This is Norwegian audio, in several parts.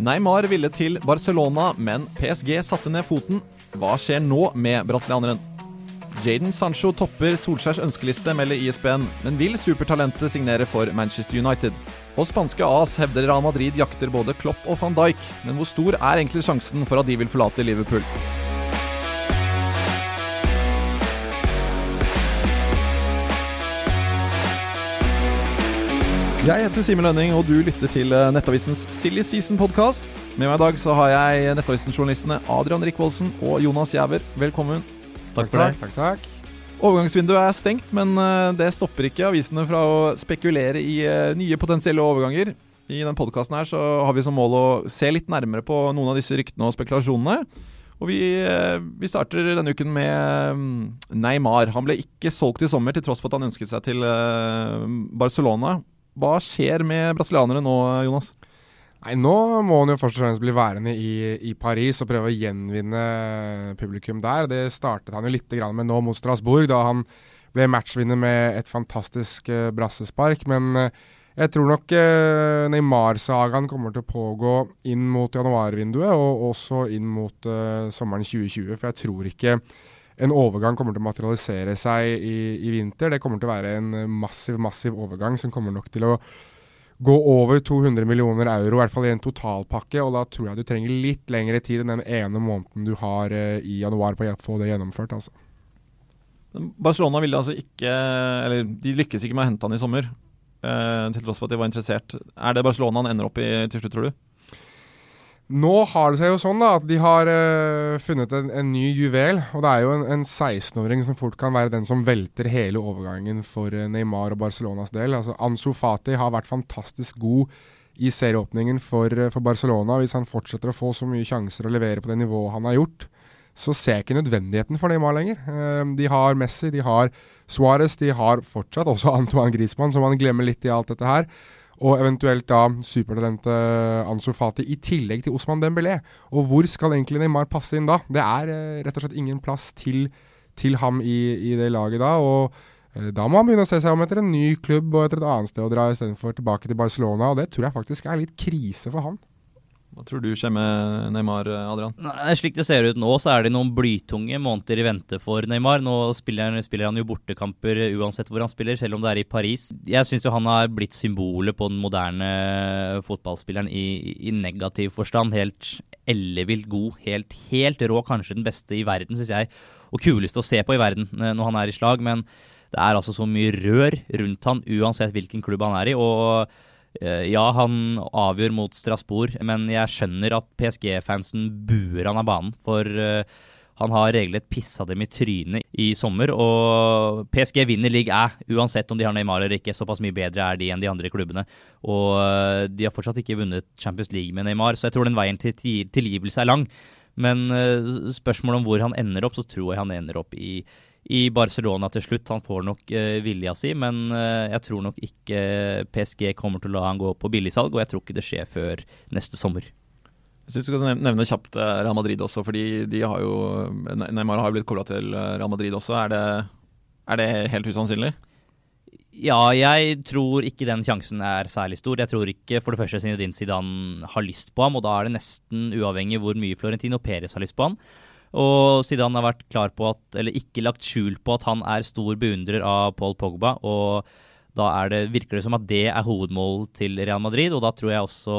Neymar ville til Barcelona, men PSG satte ned foten. Hva skjer nå med brasilianeren? Jaden Sancho topper Solskjærs ønskeliste, melder ISBN, men vil supertalentet signere for Manchester United? Og spanske AS hevder Real Madrid jakter både Klopp og van Dijk, men hvor stor er egentlig sjansen for at de vil forlate Liverpool? Jeg heter Simen Lønning, og du lytter til eh, Nettavisens Silly Season-podkast. Med meg i dag så har jeg Nettavisen-journalistene Adrian Rikvoldsen og Jonas Giæver. Velkommen. Takk for det. Takk, takk. Overgangsvinduet er stengt, men eh, det stopper ikke avisene fra å spekulere i eh, nye potensielle overganger. I denne podkasten her så har vi som mål å se litt nærmere på noen av disse ryktene og spekulasjonene. Og vi, vi, starter denne uken med mm, Neymar. Han ble ikke solgt i sommer, til tross for at han ønsket seg til Barcelona. Hva skjer med brasilianere nå, Jonas? Nei, Nå må han jo først og fremst bli værende i, i, Paris og prøve å gjenvinne publikum der. Det startet han jo litt med nå mot Strasbourg, da han ble matchvinner med et fantastisk uh, brassespark. Men uh, jeg tror nok uh, Neymar-sagaen kommer til å pågå inn mot januarvinduet, og også inn mot sommeren 2020. For jeg tror ikke en overgang kommer til å materialisere seg i, i, vinter. Det kommer til å være en massiv, massiv overgang som kommer nok til å gå over 200 millioner euro, i hvert fall i en totalpakke. Og da tror jeg du trenger litt lengre tid enn den ene måneden du har uh, i januar på å få det gjennomført. altså. Barcelona ville altså ikke Eller de lykkes ikke med å hente han i sommer, uh, til tross for at de var interessert. Er det Barcelona han ender opp i til slutt, tror du? Nå har det seg jo sånn da, at de har uh, funnet en, en, ny juvel. Og det er jo en, en 16-åring som fort kan være den som velter hele overgangen for uh, Neymar og Barcelonas del. Altså, Ansu Fati har vært fantastisk god i serieåpningen for, uh, for, Barcelona. Hvis han fortsetter å få så mye sjanser og levere på det nivået han har gjort, så ser jeg ikke nødvendigheten for Neymar lenger. de har Messi, de har Suárez, de har fortsatt også Antoine Griezmann, som man glemmer litt i alt dette her og eventuelt da supertalentet Ansu Fati i tillegg til Osman Dembélé. Og hvor skal egentlig Neymar passe inn da? Det er eh, rett og slett ingen plass til, til ham i, i, det laget da. og eh, da må han begynne å se seg om etter en ny klubb og etter et annet sted å dra istedenfor tilbake til Barcelona. og Det tror jeg faktisk er litt krise for han. Hva tror du skjer med Neymar, Adrian? Nei, slik det ser ut nå, så er det noen blytunge måneder i vente for Neymar. Nå spiller, spiller, han jo bortekamper uansett hvor han spiller, selv om det er i Paris. Jeg syns jo han har blitt symbolet på den moderne fotballspilleren i, i negativ forstand. Helt ellevilt god, helt, helt rå, kanskje den beste i verden, syns jeg. Og kuleste å se på i verden eh, når han er i slag. Men det er altså så mye rør rundt han, uansett hvilken klubb han er i. og Eh, ja, han avgjør mot Strasbourg, men jeg skjønner at PSG-fansen buer han av banen. For uh, han har regelrett pissa dem i trynet i sommer. Og PSG vinner league æ, uansett om de har Neymar eller ikke. Såpass mye bedre er de enn de andre klubbene. Og uh, de har fortsatt ikke vunnet Champions League med Neymar, så jeg tror den veien til tilgivelse er lang. Men spørsmålet om hvor han ender opp, så tror jeg han ender opp i i Barcelona til slutt. Han får nok uh, vilja si, men uh, jeg tror nok ikke PSG kommer til å la han gå på billigsalg, og jeg tror ikke det skjer før neste sommer. Jeg synes du skal nevne kjapt eh, Real Madrid også, fordi de har jo Neymar har jo blitt kobla til Real Madrid også. Er det, er det helt usannsynlig? Ja, jeg tror ikke den sjansen er særlig stor. Jeg tror ikke for det første Zinedine Zidane har lyst på ham, og da er det nesten uavhengig hvor mye Florentino Perez har lyst på ham. Og siden han har vært klar på at, eller ikke lagt skjul på at han er stor beundrer av Paul Pogba, og da det, virker det som at det er hovedmålet til Real Madrid, og da tror jeg også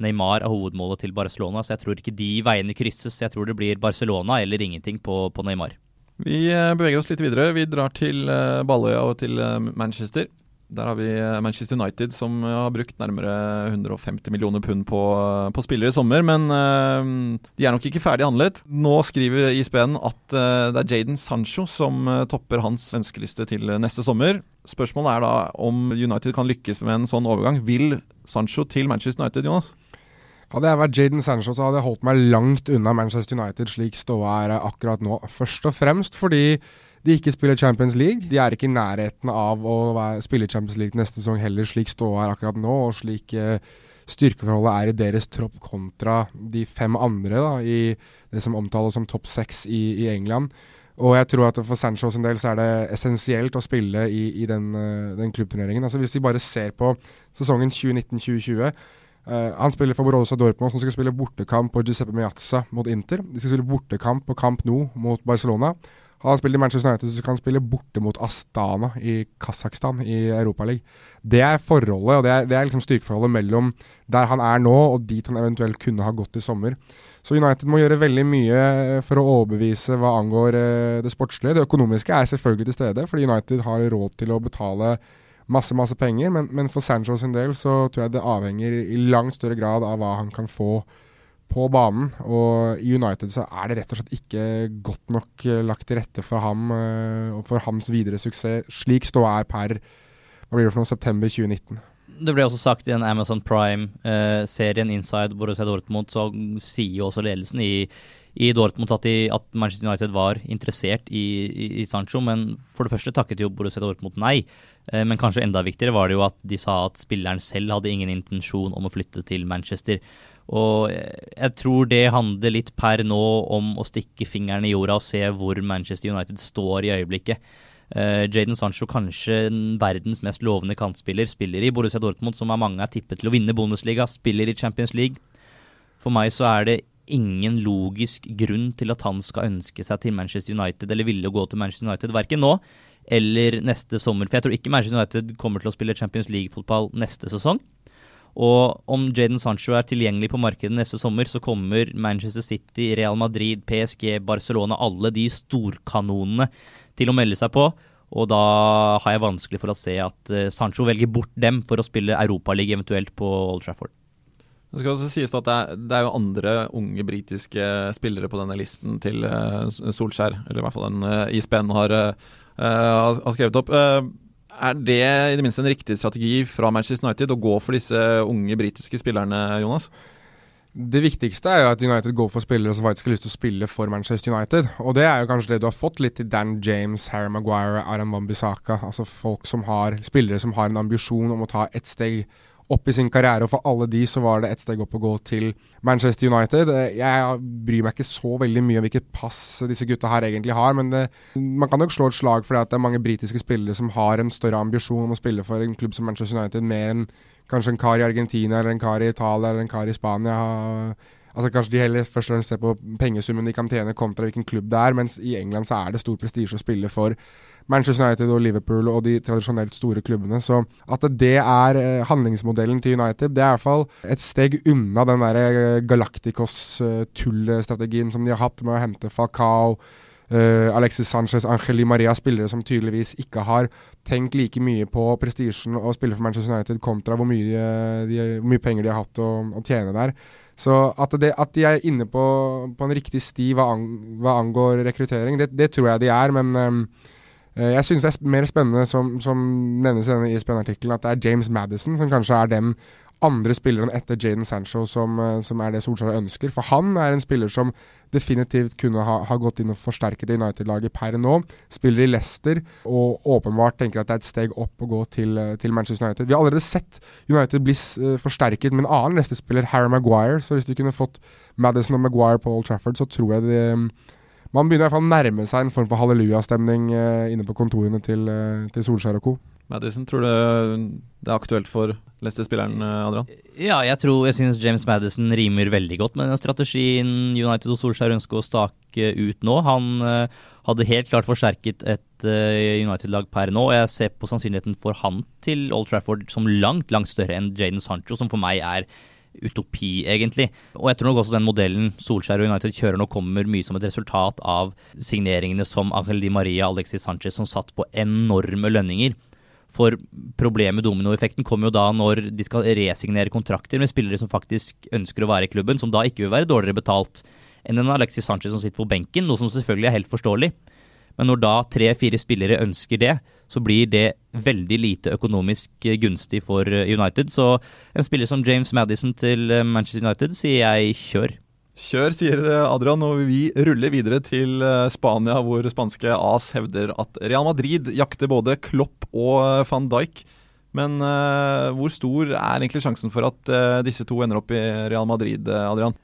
Neymar er hovedmålet til Barcelona, så jeg tror ikke de veiene krysses. Jeg tror det blir Barcelona eller ingenting på, på Neymar. Vi eh, beveger oss litt videre. Vi drar til eh, Balløya og til eh, Manchester. Der har vi eh, Manchester United som eh, har brukt nærmere 150 millioner pund på, eh, på spillere i sommer. Men de er nok ikke ferdig handlet. Nå skriver ISBN at det er Jaden Sancho som topper hans ønskeliste til neste sommer. Spørsmålet er da om United kan lykkes med en sånn overgang. Vil Sancho til Manchester United, Jonas? Hadde jeg vært Jaden Sancho, så hadde jeg holdt meg langt unna Manchester United slik ståa er akkurat nå. Først og fremst fordi de ikke spiller Champions League. De er ikke i nærheten av å spille Champions League neste sesong heller, slik ståa er akkurat nå, og slik eh, styrkeforholdet er i deres tropp kontra de fem andre da, i det som omtales som topp seks i, i, England. Og jeg tror at for Sancho sin del så er det essensielt å spille i, i den, uh, den klubbturneringen. Altså Hvis vi bare ser på sesongen 2019-2020 Uh, han spiller for Borussia Dortmund, som skal spille bortekamp på Giuseppe Meazza mot Inter. De skal spille bortekamp på Camp Nou mot Barcelona. Han har spilt i Manchester United, så kan han spille borte mot Astana i Kasakhstan i Europaligaen. Det er forholdet, og det er, det er liksom styrkeforholdet mellom der han er nå, og dit han eventuelt kunne ha gått i sommer. Så United må gjøre veldig mye for å overbevise hva angår uh, det sportslige. Det økonomiske er selvfølgelig til stede, fordi United har råd til å betale masse, masse penger. Men, men, for Sancho sin del så tror jeg det avhenger i langt større grad av hva han kan få på banen. Og i United så er det rett og slett ikke godt nok uh, lagt til rette for ham uh, og for hans videre suksess, slik ståa er per hva blir det for noe, september 2019. Det ble også sagt i en Amazon Prime-serien eh, Inside Borussia Dortmund, så sier jo også ledelsen i i Dortmund at, de, at, Manchester United var interessert i, i, i, Sancho, men for det første takket jo Borussia Dortmund nei. Eh, men kanskje enda viktigere var det jo at de sa at spilleren selv hadde ingen intensjon om å flytte til Manchester. Og jeg tror det handler litt per nå om å stikke fingeren i jorda og se hvor Manchester United står i øyeblikket. Uh, Jaden Sancho, kanskje verdens mest lovende kantspiller, spiller i Borussia Dortmund, som er mange er tippet til å vinne Bundesliga, spiller i Champions League. For meg så er det ingen logisk grunn til at han skal ønske seg til Manchester United eller ville gå til Manchester United, verken nå eller neste sommer. For jeg tror ikke Manchester United kommer til å spille Champions League-fotball neste sesong. Og om Jaden Sancho er tilgjengelig på markedet neste sommer, så kommer Manchester City, Real Madrid, PSG, Barcelona, alle de storkanonene til å melde seg på. Og da har jeg vanskelig for å se at eh, Sancho velger bort dem for å spille Europaliga eventuelt på Old Trafford. Det skal også sies at det er, det er, jo andre unge britiske spillere på denne listen til uh, Solskjær, eller i hvert fall den uh, ISBN har, har, skrevet opp. Er det i det minste en riktig strategi fra Manchester United å gå for disse unge britiske spillerne, Jonas? Det viktigste er jo at United går for spillere som faktisk har lyst til å spille for Manchester United. Og det er jo kanskje det du har fått litt i Dan James, Harry Maguire, Aram Wambisaka. Altså folk som har, spillere som har en ambisjon om å ta ett steg opp i sin karriere, og for alle de så var det ett steg opp å gå til Manchester United. Jeg bryr meg ikke så veldig mye om hvilket pass disse gutta her egentlig har, men det, man kan nok slå et slag for det at det er mange britiske spillere som har en større ambisjon om å spille for en klubb som Manchester United, mer enn kanskje en kar i Argentina eller en kar i Italia eller en kar i Spania. Altså Kanskje de heller først og fremst ser på pengesummen de kan tjene kontra hvilken klubb det er, mens i England så er det stor prestisje å spille for Manchester United og Liverpool og de tradisjonelt store klubbene. Så at det er eh, handlingsmodellen til United, det er i hvert fall et steg unna den der eh, Galacticos-tullstrategien som de har hatt med å hente Falcao. Uh, Alexis Sanchez, Angeli Maria, spillere som tydeligvis ikke har tenkt like mye på prestisjen å spille for Manchester United kontra hvor mye, de, hvor mye penger de har hatt å, å tjene der. Så at, det, at, de er inne på, på en riktig sti hva, an, hva angår rekruttering, det, det, tror jeg de er. Men um, Eh, jeg synes det er mer spennende, som, som nevnes i denne ISBN-artikkelen, at det er James Madison som kanskje er den andre spilleren etter Jaden Sancho som, eh, som, er det Solskjær ønsker. For han er en spiller som definitivt kunne ha, ha gått inn og forsterket United-laget per nå. Spiller i Leicester og åpenbart tenker at det er et steg opp å gå til, eh, til Manchester United. Vi har allerede sett United bli uh, forsterket med en annen Leicester-spiller, Harry Maguire. Så hvis de kunne fått Madison og Maguire på Old Trafford, så tror jeg det man begynner i hvert fall å nærme seg en form for hallelujastemning uh, inne på kontorene til, til Solskjær og co. Madison, tror du det er aktuelt for Leicester-spilleren, eh, Adrian? Ja, jeg tror jeg synes James Madison rimer veldig godt med den strategien United og Solskjær ønsker å stake ut nå. Han uh, hadde helt klart forsterket et United-lag per nå. og Jeg ser på sannsynligheten for han til Old Trafford som langt, langt større enn Jaden Sancho, som for meg er utopi, egentlig. Og jeg tror nok også den modellen Solskjær og United kjører nå, kommer mye som et resultat av signeringene som Angel Di Maria og Alexis Sanchez, som satt på enorme lønninger. For problemet dominoeffekten kommer jo da når de skal resignere kontrakter med spillere som faktisk ønsker å være i klubben, som da ikke vil være dårligere betalt enn en Alexis Sanchez som sitter på benken, noe som selvfølgelig er helt forståelig. Men når da tre-fire spillere ønsker det, så blir det veldig lite økonomisk gunstig for eh, United. Så en spiller som James Madison til eh, Manchester United sier jeg kjør. Kjør, sier eh, Adrian, og vi ruller videre til Spania, hvor spanske AS hevder at Real Madrid jakter både Klopp og van Dijk. Men uh, hvor stor er egentlig sjansen for at uh, disse to ender opp i Real Madrid, Adrian?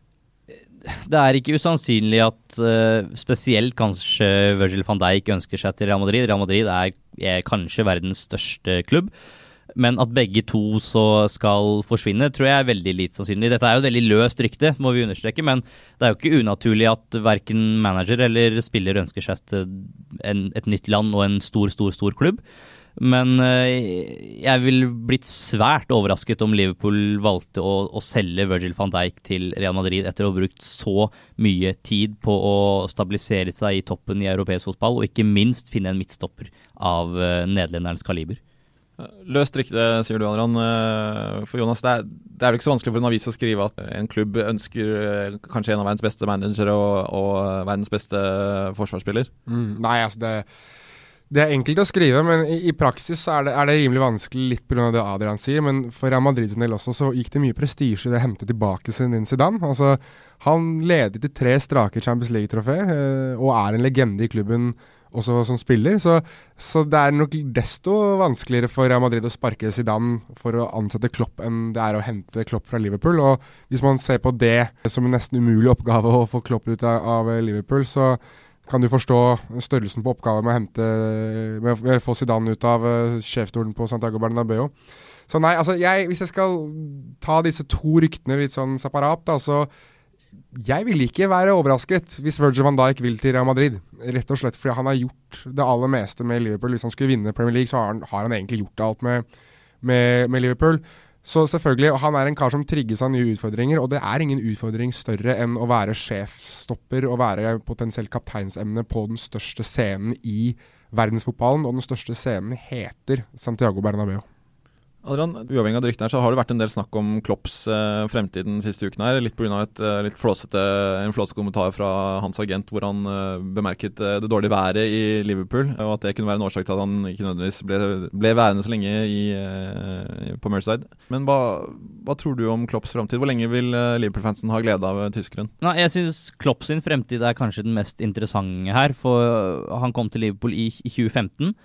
det er ikke usannsynlig at uh, spesielt kanskje Virgil van Dijk ønsker seg til Real Madrid. Real Madrid er, er kanskje verdens største klubb. Men at begge to så skal forsvinne, tror jeg er veldig lite sannsynlig. Dette er jo et veldig løst rykte, må vi understreke, men det er jo ikke unaturlig at verken manager eller spiller ønsker seg en, et nytt land og en stor, stor, stor klubb. Men øh, jeg ville blitt svært overrasket om Liverpool valgte å, å, selge Virgil van Dijk til Real Madrid etter å ha brukt så mye tid på å stabilisere seg i toppen i europeisk fotball, og ikke minst finne en midtstopper av øh, nederlenderens kaliber. Løst rykte, sier du, Adrian. Eh, for Jonas, det er, det er vel ikke så vanskelig for en avis å skrive at en klubb ønsker eh, kanskje en av verdens beste managere og, og verdens beste forsvarsspiller? Mm, nei, altså det, det, er enkelt å skrive, men i, i praksis er det, er det, rimelig vanskelig litt pga. det Adrian sier. Men for Real Madrid sin del også så gikk det mye prestisje i det å hente tilbake sin Zidane. Altså, han ledet til tre strake Champions League-trofeer eh, og er en legende i klubben også som spiller. Så, så, det er nok desto vanskeligere for Real Madrid å sparke Zidane for å ansette Klopp enn det er å hente Klopp fra Liverpool. Og hvis man ser på det som en nesten umulig oppgave å få Klopp ut av, Liverpool, så kan du forstå størrelsen på oppgaven med å hente med, å få Zidane ut av uh, sjefsstolen på Santiago Bernabeu. Så nei, altså jeg, hvis jeg skal ta disse to ryktene litt sånn separat, da, så jeg vil ikke være overrasket hvis Virgil van Dijk vil til Real Madrid. Rett og slett fordi han har gjort det aller meste med Liverpool. Hvis han skulle vinne Premier League, så har han, har han egentlig gjort alt med, med, med, Liverpool. Så selvfølgelig, Han er en kar som trigges av nye utfordringer, og det er ingen utfordring større enn å være sjefsstopper og være potensielt kapteinsemne på den største scenen i verdensfotballen. Og den største scenen heter Santiago Bernabeu. Adrian, uavhengig av ryktene her, så har det vært en del snakk om Klopps eh, fremtid den siste uken her. Litt pga. Eh, litt flåsete, en flåsete kommentar fra hans agent hvor han eh, bemerket eh, det dårlige været i Liverpool. Og at det kunne være en årsak til at han ikke nødvendigvis ble, ble værende så lenge i, eh, på Merceside. Men hva, hva, tror du om Klopps fremtid? Hvor lenge vil eh, Liverpool-fansen ha glede av tyskeren? Nei, Jeg syns Klopp sin fremtid er kanskje den mest interessante her. For han kom til Liverpool i, i 2015.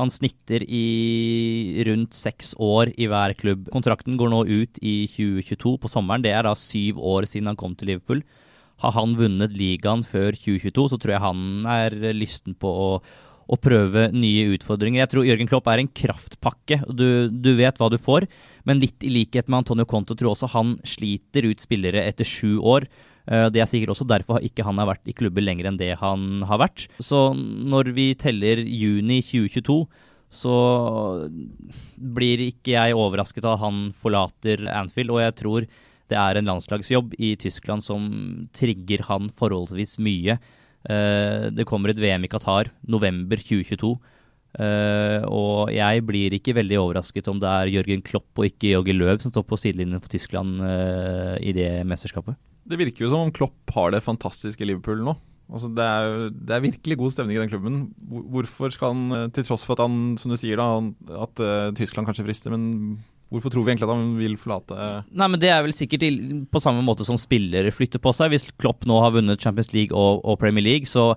Han snitter i rundt seks år i hver klubb. Kontrakten går nå ut i 2022 på sommeren. Det er da syv år siden han kom til Liverpool. Har han vunnet ligaen før 2022, så tror jeg han er lysten på å, å prøve nye utfordringer. Jeg tror Jørgen Klopp er en kraftpakke. Du, du vet hva du får, men litt i likhet med Antonio Conto tror jeg også han sliter ut spillere etter sju år. Eh, det er sikkert også derfor ikke han har vært i klubber lenger enn det han har vært. Så når vi teller juni 2022, så blir ikke jeg overrasket av at han forlater Anfield. Og jeg tror det er en landslagsjobb i Tyskland som trigger han forholdsvis mye. Eh, det kommer et VM i Qatar november 2022. Uh, og jeg blir ikke veldig overrasket om det er Jørgen Klopp og ikke Jogge Løv som står på sidelinjen for Tyskland uh, i det mesterskapet. Det virker jo som om Klopp har det fantastiske Liverpool nå. Altså det, er, det, er, virkelig god stemning i den klubben. Hvorfor skal han, eh, til tross for at han, som du sier, da, at uh, Tyskland kanskje frister, men hvorfor tror vi egentlig at han vil forlate Nei, men Det er vel sikkert på samme måte som spillere flytter på seg. Hvis Klopp nå har vunnet Champions League og, og Premier League, så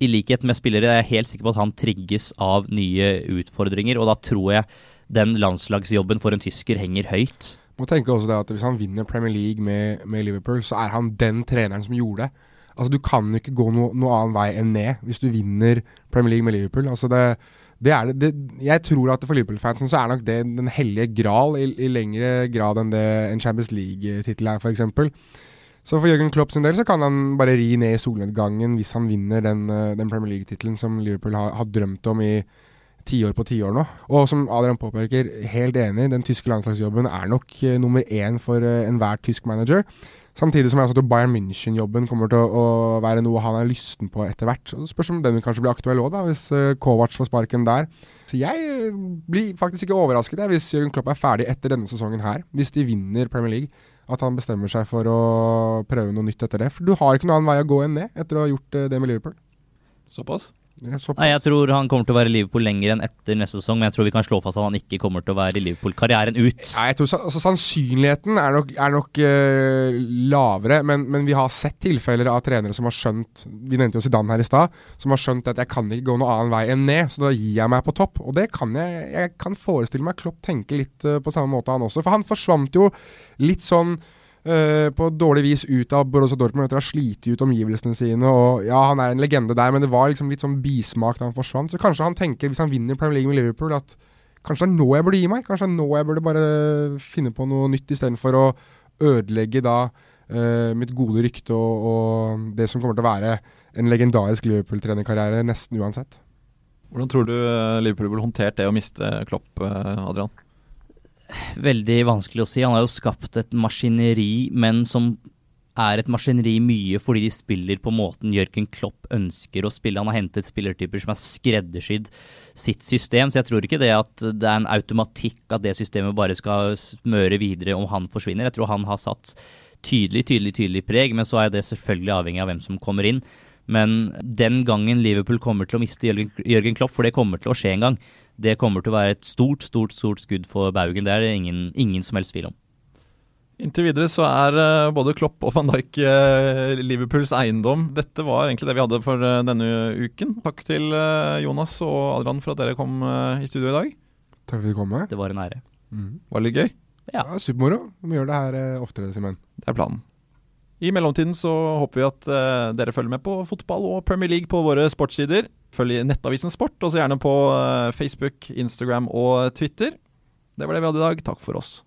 i likhet med spillere er jeg helt sikker på at han trigges av nye utfordringer. Og da tror jeg den landslagsjobben for en tysker henger høyt. Må tenke også det at Hvis han vinner Premier League med, med Liverpool, så er han den treneren som gjorde det. Altså Du kan ikke gå no, noe annen vei enn ned hvis du vinner Premier League med Liverpool. Altså det, det er det, Jeg tror at for Liverpool-fansen så er nok det den hellige gral i, i lengre grad enn det en Champions League-tittel er, f.eks. Så for Jørgen Klopp sin del så kan han bare ri ned i solnedgangen hvis han vinner den, eh, den Premier League-tittelen som Liverpool har, har drømt om i tiår på tiår nå. Og som Adrian påpeker, helt enig, den tyske landslagsjobben er nok uh, nummer én for uh, enhver tysk manager. Samtidig som jeg også tror Bayern München-jobben kommer til å, å, være noe han er lysten på etter hvert. Det spørs om den kanskje blir aktuell òg, hvis uh, Kovac får sparken der. Så jeg blir faktisk ikke overrasket jeg, hvis Jørgen Klopp er ferdig etter denne sesongen her. Hvis de vinner Premier League. At han bestemmer seg for å prøve noe nytt etter det. For du har ikke noen annen vei å gå enn det, etter å ha gjort det med Liverpool. Såpass? Nei, jeg tror han kommer til å være i Liverpool lenger enn etter neste sesong, men jeg tror vi kan slå fast at han ikke kommer til å være i Liverpool-karrieren ut. Nei, jeg tror altså, Sannsynligheten er nok, er nok uh, lavere, men, men, vi har sett tilfeller av trenere som har skjønt Vi nevnte jo Zidane her i stad, som har skjønt at jeg kan ikke gå noen annen vei enn ned, så da gir jeg meg på topp. Og det kan jeg Jeg kan forestille meg Klopp tenke litt uh, på samme måte, han også. For han forsvant jo litt sånn på dårlig vis ut av Borussia Dortmund etter å ha slitt ut omgivelsene sine. Og ja, Han er en legende der, men det var liksom litt sånn bismak da han forsvant. Så kanskje han tenker, hvis han vinner Premier League med Liverpool, at Kanskje det er nå jeg burde gi meg? Kanskje det er nå jeg burde bare finne på noe nytt istedenfor å ødelegge da uh, mitt gode rykte og, og, det som kommer til å være en legendarisk Liverpool-trenerkarriere nesten uansett. Hvordan tror du eh, Liverpool ville håndtert det å miste Klopp, eh, Adrian? Veldig vanskelig å si. Han har jo skapt et maskineri, men som er et maskineri mye fordi de spiller på måten Jørgen Klopp ønsker å spille. Han har hentet spillertyper som har skreddersydd sitt system, så jeg tror ikke det at det er en automatikk at det systemet bare skal smøre videre om han forsvinner. Jeg tror han har satt tydelig, tydelig, tydelig preg, men så er det selvfølgelig avhengig av hvem som kommer inn. Men den gangen Liverpool kommer til å miste Jørgen Klopp, for det kommer til å skje en gang, det kommer til å være et stort, stort, stort skudd for baugen. Det er det ingen, ingen som helst tvil om. Inntil videre så er uh, både Klopp og van Dijk uh, Liverpools eiendom. Dette var egentlig det vi hadde for uh, denne uken. Takk til Jonas og Adrian for at dere kom i studio i dag. Takk for at du kom. Med. Det var en ære. Mm. Var det litt gøy? Ja, ja Supermoro. Vi gjør det her oftere, Simen. Det er planen. I mellomtiden så håper vi at dere følger med på fotball og Premier League på våre sportssider. Følg Nettavisen Sport, og så gjerne på Facebook, Instagram og Twitter. Det var det vi hadde i dag. Takk for oss.